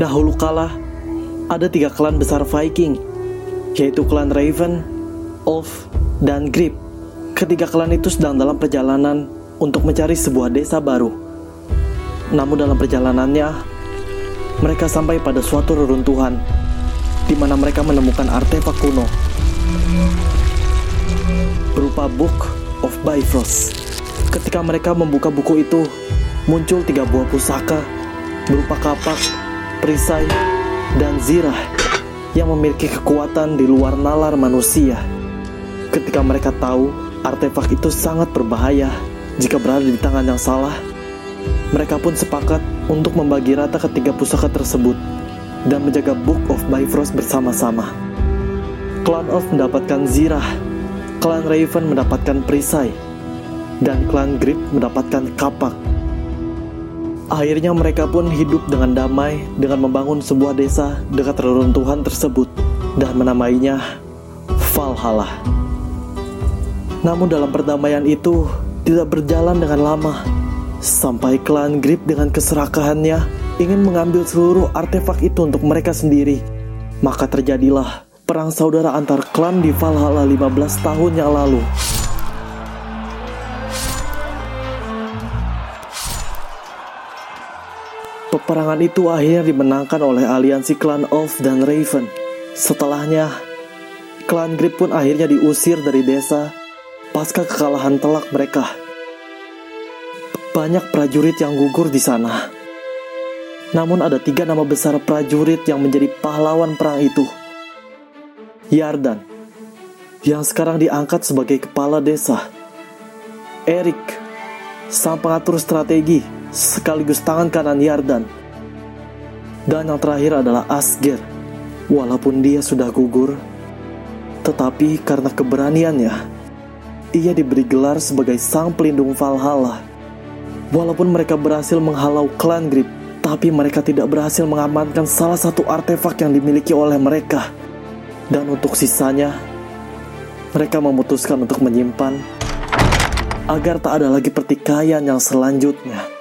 Dahulu kala, ada tiga klan besar Viking, yaitu klan Raven, Wolf, dan Grip. Ketiga klan itu sedang dalam perjalanan untuk mencari sebuah desa baru. Namun dalam perjalanannya, mereka sampai pada suatu reruntuhan, di mana mereka menemukan artefak kuno berupa Book of Bifrost. Ketika mereka membuka buku itu, muncul tiga buah pusaka berupa kapak, perisai, dan zirah yang memiliki kekuatan di luar nalar manusia. Ketika mereka tahu artefak itu sangat berbahaya jika berada di tangan yang salah, mereka pun sepakat untuk membagi rata ketiga pusaka tersebut dan menjaga Book of Bifrost bersama-sama. Clan of mendapatkan zirah, Clan Raven mendapatkan perisai, dan Clan Grip mendapatkan kapak. Akhirnya mereka pun hidup dengan damai dengan membangun sebuah desa dekat reruntuhan tersebut dan menamainya Valhalla. Namun dalam perdamaian itu tidak berjalan dengan lama sampai klan Grip dengan keserakahannya ingin mengambil seluruh artefak itu untuk mereka sendiri. Maka terjadilah perang saudara antar klan di Valhalla 15 tahun yang lalu. Peperangan itu akhirnya dimenangkan oleh aliansi klan Elf dan Raven. Setelahnya, klan Grip pun akhirnya diusir dari desa pasca kekalahan telak mereka. Banyak prajurit yang gugur di sana. Namun ada tiga nama besar prajurit yang menjadi pahlawan perang itu. Yardan, yang sekarang diangkat sebagai kepala desa. Erik, sang pengatur strategi sekaligus tangan kanan Yardan. Dan yang terakhir adalah Asger. Walaupun dia sudah gugur, tetapi karena keberaniannya, ia diberi gelar sebagai sang pelindung Valhalla. Walaupun mereka berhasil menghalau klan Grip, tapi mereka tidak berhasil mengamankan salah satu artefak yang dimiliki oleh mereka. Dan untuk sisanya, mereka memutuskan untuk menyimpan agar tak ada lagi pertikaian yang selanjutnya.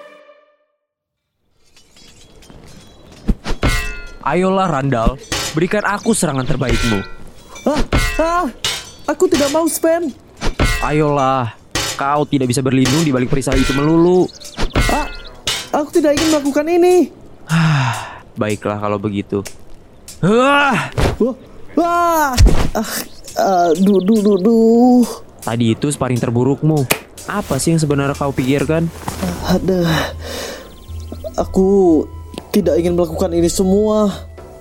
Ayolah Randall, berikan aku serangan terbaikmu. Ah, ah, aku tidak mau spam. Ayolah, kau tidak bisa berlindung di balik perisai itu melulu. Ah, aku tidak ingin melakukan ini. Baiklah kalau begitu. Hah! Wah, wah, ah, aduh, duh, duh, duh. Tadi itu sparring terburukmu. Apa sih yang sebenarnya kau pikirkan? Aduh, aku tidak ingin melakukan ini semua.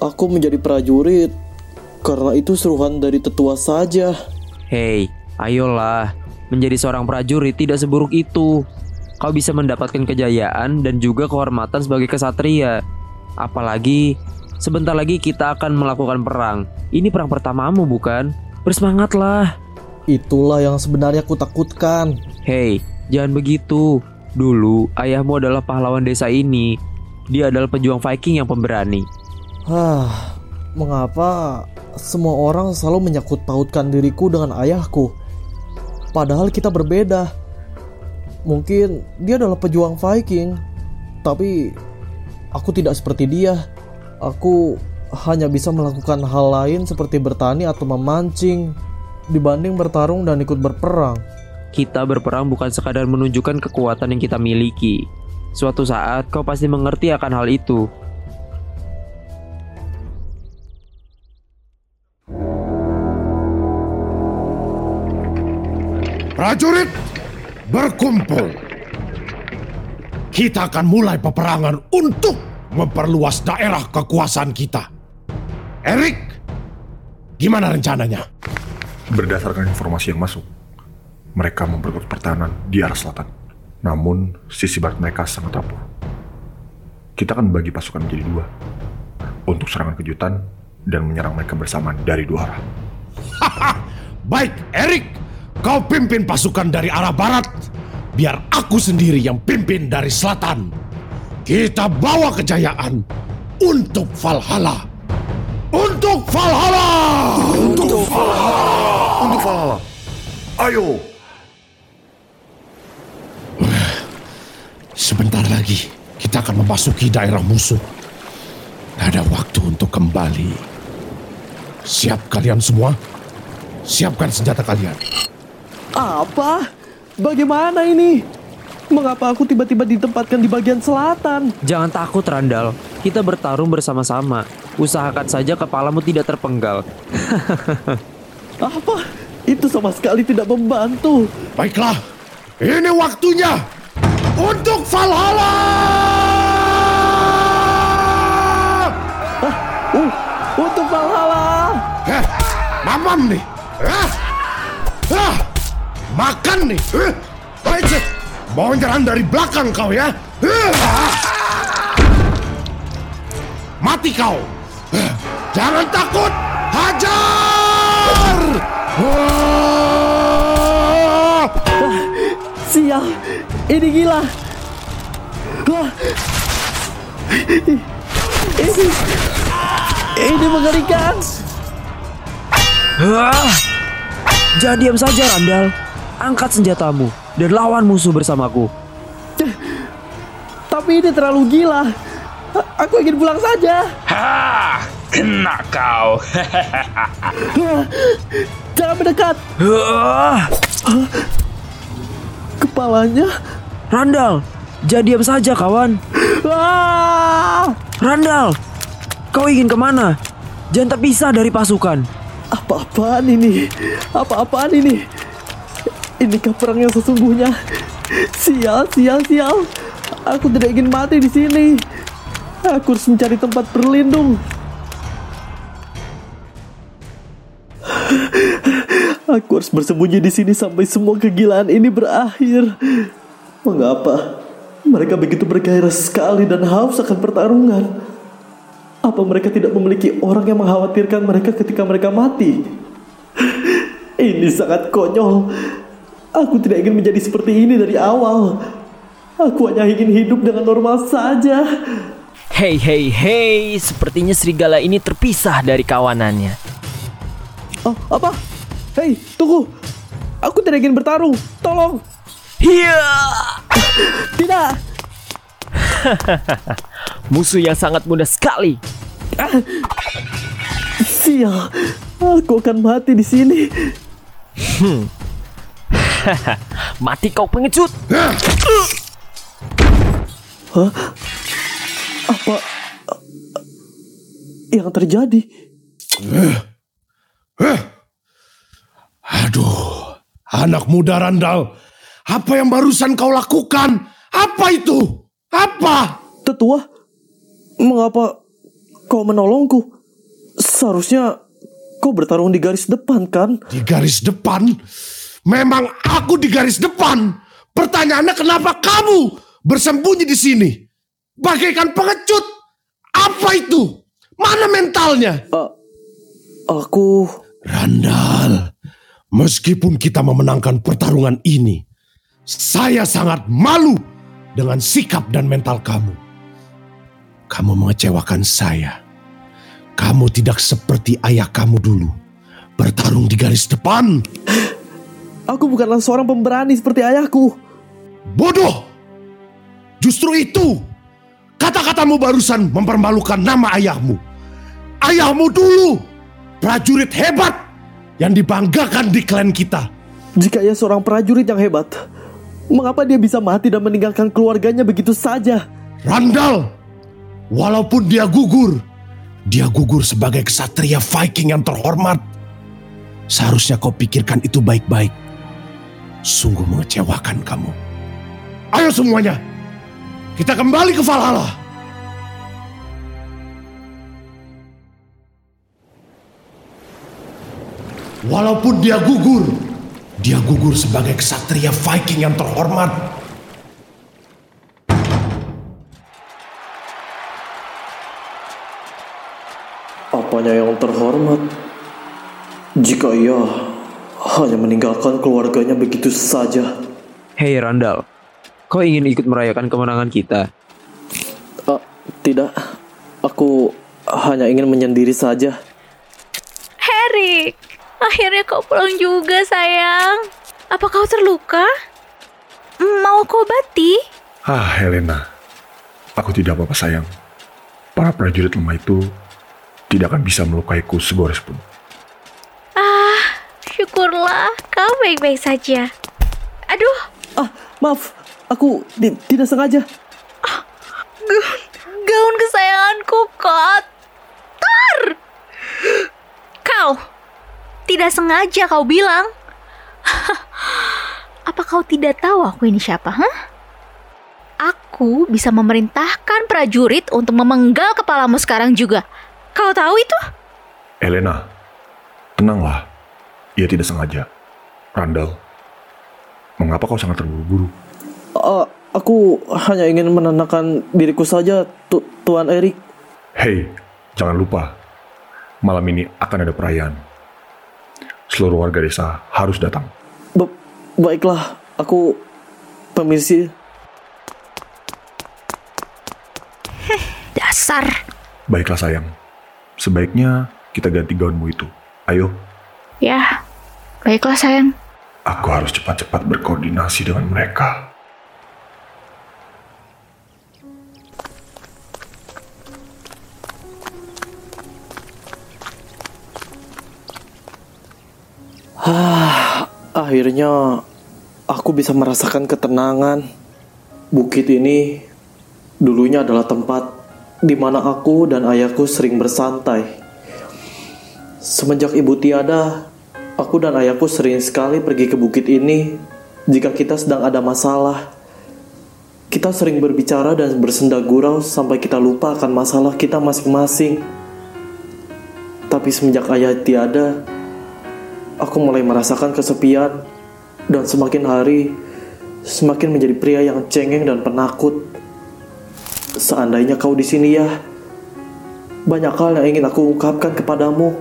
Aku menjadi prajurit karena itu seruan dari tetua saja. Hei, ayolah. Menjadi seorang prajurit tidak seburuk itu. Kau bisa mendapatkan kejayaan dan juga kehormatan sebagai kesatria. Apalagi sebentar lagi kita akan melakukan perang. Ini perang pertamamu bukan? Bersemangatlah. Itulah yang sebenarnya kutakutkan. Hei, jangan begitu. Dulu ayahmu adalah pahlawan desa ini. Dia adalah pejuang Viking yang pemberani. Hah, mengapa semua orang selalu menyangkut pautkan diriku dengan ayahku? Padahal kita berbeda. Mungkin dia adalah pejuang Viking, tapi aku tidak seperti dia. Aku hanya bisa melakukan hal lain seperti bertani atau memancing dibanding bertarung dan ikut berperang. Kita berperang bukan sekadar menunjukkan kekuatan yang kita miliki. Suatu saat kau pasti mengerti akan hal itu. Prajurit, berkumpul. Kita akan mulai peperangan untuk memperluas daerah kekuasaan kita. Erik, gimana rencananya? Berdasarkan informasi yang masuk, mereka memperkuat pertahanan di arah selatan. Namun, sisi barat mereka sangat rapuh. Kita akan membagi pasukan menjadi dua, untuk serangan kejutan dan menyerang mereka bersamaan dari dua arah. Baik, Erik, kau pimpin pasukan dari arah barat, biar aku sendiri yang pimpin dari selatan. Kita bawa kejayaan untuk Valhalla. Untuk Valhalla! Untuk Valhalla! Untuk Valhalla! Ayo! Sebentar lagi kita akan memasuki daerah musuh. ada waktu untuk kembali. Siap kalian semua? Siapkan senjata kalian. Apa? Bagaimana ini? Mengapa aku tiba-tiba ditempatkan di bagian selatan? Jangan takut Randall, kita bertarung bersama-sama. Usahakan saja kepalamu tidak terpenggal. Apa? Itu sama sekali tidak membantu. Baiklah, ini waktunya untuk Valhalla! Uh, untuk Valhalla! Mamam nih. Hah? Hah? Makan nih. Heh. Baik. Mau nyerang dari belakang kau ya. Hah. Mati kau. Jangan takut. Hajar! Wah! Sial, ini gila. Wah. Ini, ini mengerikan. Ah! Jangan diam saja Randall. Angkat senjatamu dan lawan musuh bersamaku. Tapi ini terlalu gila. Aku ingin pulang saja. Ha! Kena kau. Wah, Jangan mendekat. Kepalanya. Randall, jangan diam saja kawan. Wah. Randall, kau ingin ke mana? Jangan terpisah dari pasukan. Apa-apaan ini? Apa-apaan ini? Inikah perang yang sesungguhnya? Sial, sial, sial. Aku tidak ingin mati di sini. Aku harus mencari tempat berlindung. Aku harus bersembunyi di sini sampai semua kegilaan ini berakhir. Mengapa? Mereka begitu bergairah sekali dan haus akan pertarungan. Apa mereka tidak memiliki orang yang mengkhawatirkan mereka ketika mereka mati? Ini sangat konyol. Aku tidak ingin menjadi seperti ini dari awal. Aku hanya ingin hidup dengan normal saja. Hei hei hei, sepertinya serigala ini terpisah dari kawanannya. Oh, apa? Hei, tunggu. Aku tidak ingin bertarung. Tolong. Hiya! Tidak. Musuh yang sangat mudah sekali. Sial. Aku akan mati di sini. Mati kau pengecut. Apa yang terjadi? Aduh, anak muda Randall. Apa yang barusan kau lakukan? Apa itu? Apa? Tetua, mengapa kau menolongku? Seharusnya kau bertarung di garis depan kan? Di garis depan? Memang aku di garis depan. Pertanyaannya kenapa kamu bersembunyi di sini? Bagaikan pengecut. Apa itu? Mana mentalnya? Aku Randall, meskipun kita memenangkan pertarungan ini, saya sangat malu dengan sikap dan mental kamu. Kamu mengecewakan saya. Kamu tidak seperti ayah kamu dulu. Bertarung di garis depan. aku bukanlah seorang pemberani seperti ayahku. Bodoh! Justru itu kata-katamu barusan mempermalukan nama ayahmu. Ayahmu dulu prajurit hebat yang dibanggakan di klan kita. Jika ia seorang prajurit yang hebat, mengapa dia bisa mati dan meninggalkan keluarganya begitu saja? Randall, walaupun dia gugur, dia gugur sebagai kesatria Viking yang terhormat. Seharusnya kau pikirkan itu baik-baik. Sungguh mengecewakan kamu. Ayo semuanya, kita kembali ke Valhalla. Walaupun dia gugur, dia gugur sebagai kesatria Viking yang terhormat. Apanya yang terhormat? Jika ia hanya meninggalkan keluarganya begitu saja. Hei Randall, kau ingin ikut merayakan kemenangan kita? Ah, tidak, aku hanya ingin menyendiri saja. Akhirnya kau pulang juga sayang. Apa kau terluka? Mau kau obati? Ah, Helena. Aku tidak apa-apa sayang. Para prajurit lemah itu tidak akan bisa melukaiku segores pun. Ah, syukurlah kau baik-baik saja. Aduh, Ah, maaf. Aku ti- tidak sengaja. gaun kesayanganku kotor. Kau, tidak sengaja kau bilang. Apa kau tidak tahu aku ini siapa, hah? Aku bisa memerintahkan prajurit untuk memenggal kepalamu sekarang juga. Kau tahu itu? Elena, tenanglah. Ia tidak sengaja. Randall, mengapa kau sangat terburu-buru? Ah, aku hanya ingin menenangkan diriku saja, tu- Tuan Erik. Hei, jangan lupa. Malam ini akan ada perayaan. Seluruh warga desa harus datang. Ba- baiklah, aku permisi. Dasar. Baiklah sayang. Sebaiknya kita ganti gaunmu itu. Ayo, Ya, baiklah sayang. aku harus cepat-cepat berkoordinasi dengan mereka. Akhirnya aku bisa merasakan ketenangan. Bukit ini dulunya adalah tempat di mana aku dan ayahku sering bersantai. Semenjak ibu tiada, aku dan ayahku sering sekali pergi ke bukit ini jika kita sedang ada masalah. Kita sering berbicara dan bersenda gurau sampai kita lupa akan masalah kita masing-masing. Tapi semenjak ayah tiada, aku mulai merasakan kesepian dan semakin hari semakin menjadi pria yang cengeng dan penakut. Seandainya kau di sini ya, banyak hal yang ingin aku ungkapkan kepadamu.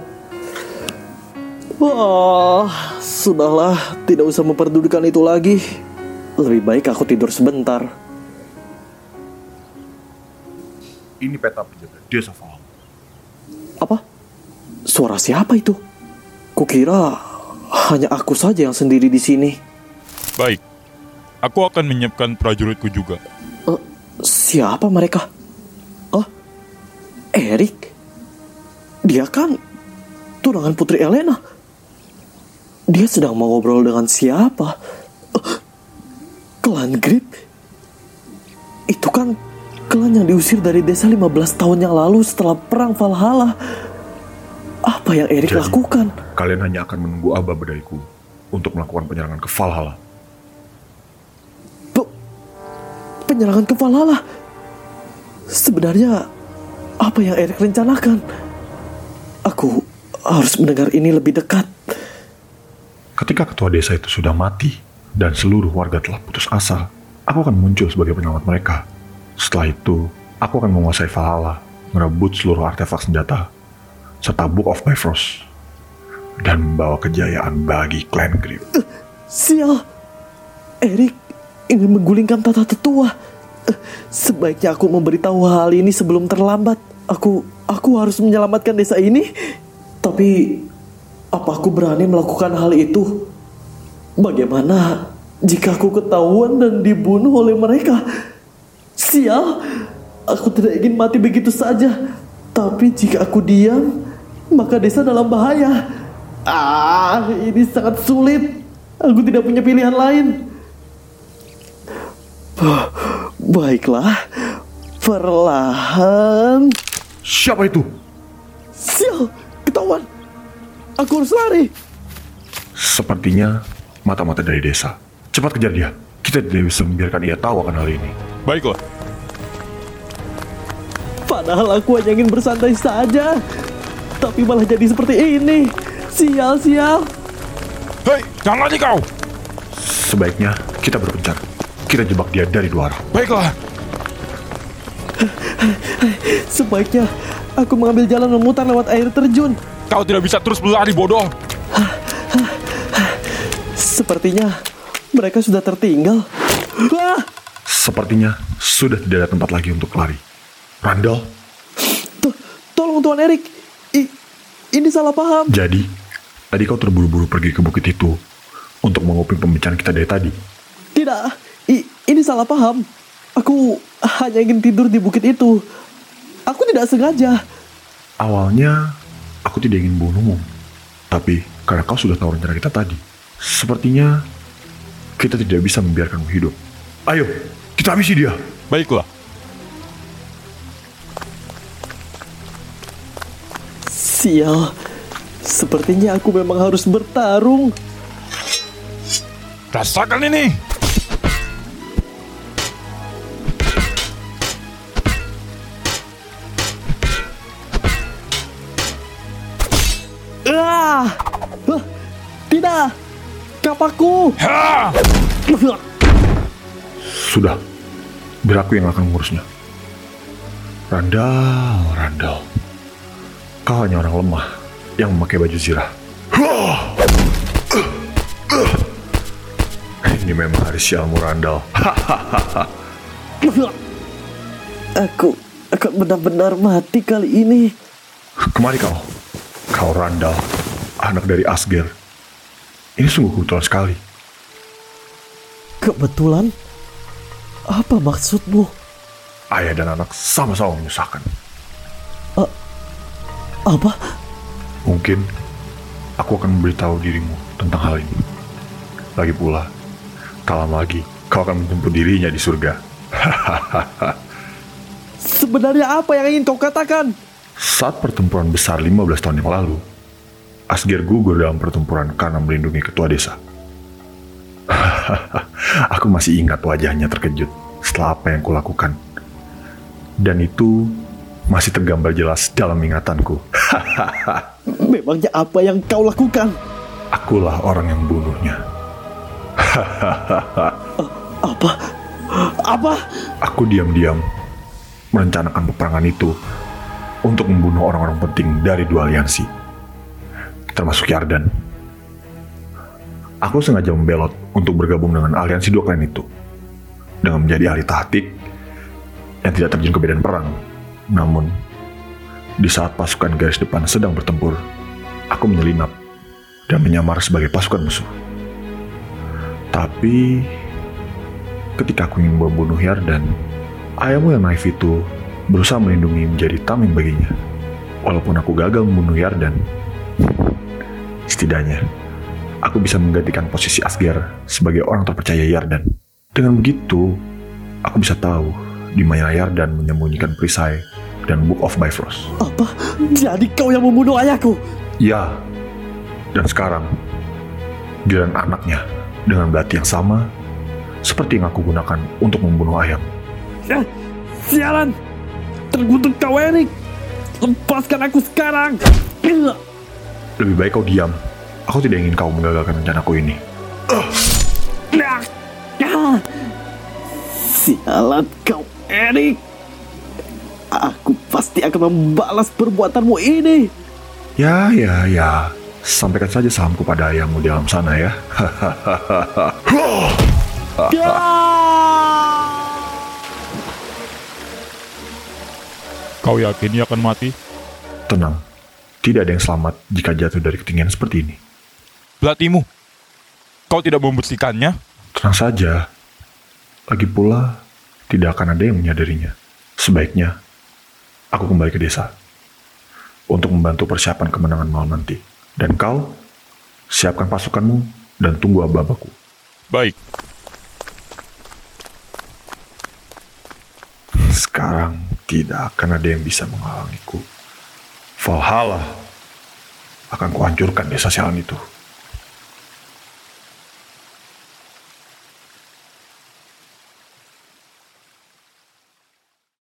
Wah, sudahlah, tidak usah memperdulikan itu lagi. Lebih baik aku tidur sebentar. Ini peta penjaga desa. Apa? Suara siapa itu? Kukira hanya aku saja yang sendiri di sini. Baik, aku akan menyiapkan prajuritku juga. Eh, siapa mereka? Oh, Erik. Dia kan tunangan Putri Elena. Dia sedang mau ngobrol dengan siapa? Eh, klan Grip? Itu kan klan yang diusir dari desa 15 tahun yang lalu setelah perang Valhalla. Apa yang Erik Jadi- lakukan? Kalian hanya akan menunggu Aba Bedaiku untuk melakukan penyerangan ke Valhalla. Pe- penyerangan ke Valhalla. Sebenarnya apa yang Erik rencanakan? Aku harus mendengar ini lebih dekat. Ketika ketua desa itu sudah mati dan seluruh warga telah putus asa, aku akan muncul sebagai penyelamat mereka. Setelah itu, aku akan menguasai Valhalla, merebut seluruh artefak senjata, serta Book of Bifrost, dan membawa kejayaan bagi klan Grip. Sial, Erik ingin menggulingkan tata tetua. Eh, Sebaiknya aku memberitahu hal ini sebelum terlambat. Aku aku harus menyelamatkan desa ini. Tapi apa aku berani melakukan hal itu? Bagaimana jika aku ketahuan dan dibunuh oleh mereka? Sial, aku tidak ingin mati begitu saja. Tapi jika aku diam, maka desa dalam bahaya. Ah, ini sangat sulit. Aku tidak punya pilihan lain. Baiklah, perlahan. Siapa itu? Sial, ketahuan. Aku harus lari. Sepertinya mata-mata dari desa. Cepat kejar dia. Kita tidak bisa membiarkan ia tahu akan hal ini. Baiklah, Padahal aku hanya ingin bersantai saja. Tapi malah jadi seperti ini. Sial, sial. hei, jangan lari kau. Sebaiknya kita berpencar. Kita jebak dia dari dua arah. Baiklah, Sebaiknya aku mengambil jalan memutar lewat air terjun. kau tidak bisa terus berlari bodoh. Sepertinya mereka sudah tertinggal. Ah! Sepertinya sudah tidak ada tempat lagi untuk lari. Randall, To- tolong Tuan Erik. Ini salah paham. jadi tadi kau terburu-buru pergi ke bukit itu untuk menguping pembicaraan kita dari tadi. Tidak, I- ini salah paham. Aku hanya ingin tidur di bukit itu. Aku tidak sengaja. Awalnya, aku tidak ingin bunuhmu. Tapi, karena kau sudah tahu rencana kita tadi, sepertinya kita tidak bisa membiarkanmu hidup. Ayo, kita habisi dia. Baiklah. Sial. Sepertinya aku memang harus bertarung. Rasakan ini. Ah! Hah, Tidak! Kapaku! Ha! Sudah, biar aku yang akan mengurusnya. Randall, Randall. Kau hanya orang lemah yang memakai baju zirah. Ini memang hari sialmu, Randall. Aku akan benar-benar mati kali ini. Kemari kau. Kau Randall, anak dari Asger. Ini sungguh kebetulan sekali. Kebetulan? Apa maksudmu? Ayah dan anak sama-sama menyusahkan. Apa? Mungkin aku akan memberitahu dirimu tentang hal ini. Lagi pula, tak lama lagi kau akan menjemput dirinya di surga. Sebenarnya apa yang ingin kau katakan? Saat pertempuran besar 15 tahun yang lalu, Asger gugur dalam pertempuran karena melindungi ketua desa. Aku masih ingat wajahnya terkejut setelah apa yang kulakukan. Dan itu masih tergambar jelas dalam ingatanku. Memangnya apa yang kau lakukan? Akulah orang yang bunuhnya. Apa? Apa? Aku diam-diam merencanakan peperangan itu untuk membunuh orang-orang penting dari dua aliansi, termasuk Yardan. Aku sengaja membelot untuk bergabung dengan aliansi dua klan itu, dengan menjadi ahli taktik yang tidak terjun ke medan perang. Namun, di saat pasukan garis depan sedang bertempur, aku menyelinap dan menyamar sebagai pasukan musuh. Tapi, ketika aku ingin membunuh Yardan, ayahmu yang naif itu berusaha melindungi menjadi tameng baginya. Walaupun aku gagal membunuh Yardan, setidaknya aku bisa menggantikan posisi Asger sebagai orang terpercaya Yardan. Dengan begitu, aku bisa tahu di mana Yardan menyembunyikan perisai dan Book of Bifrost. Apa? Jadi kau yang membunuh ayahku? Ya, dan sekarang giliran anaknya dengan belati yang sama seperti yang aku gunakan untuk membunuh ayam. Eh, sialan! Terkutuk kau, Erik! Lepaskan aku sekarang! Lebih baik kau diam. Aku tidak ingin kau menggagalkan rencanaku ini. Ah! Sialan kau, Erik! Aku pasti akan membalas perbuatanmu ini! Ya, ya, ya. Sampaikan saja salamku pada ayahmu di alam sana ya. Kau yakin ia akan mati? Tenang, tidak ada yang selamat jika jatuh dari ketinggian seperti ini. Belatimu. Kau tidak membersihkannya? Tenang saja. Lagi pula, tidak akan ada yang menyadarinya. Sebaiknya, aku kembali ke desa untuk membantu persiapan kemenangan malam nanti. Dan kau, siapkan pasukanmu dan tunggu aba-abaku. Baik. Sekarang tidak akan ada yang bisa menghalangiku. Valhalla akan kuhancurkan desa sialan itu.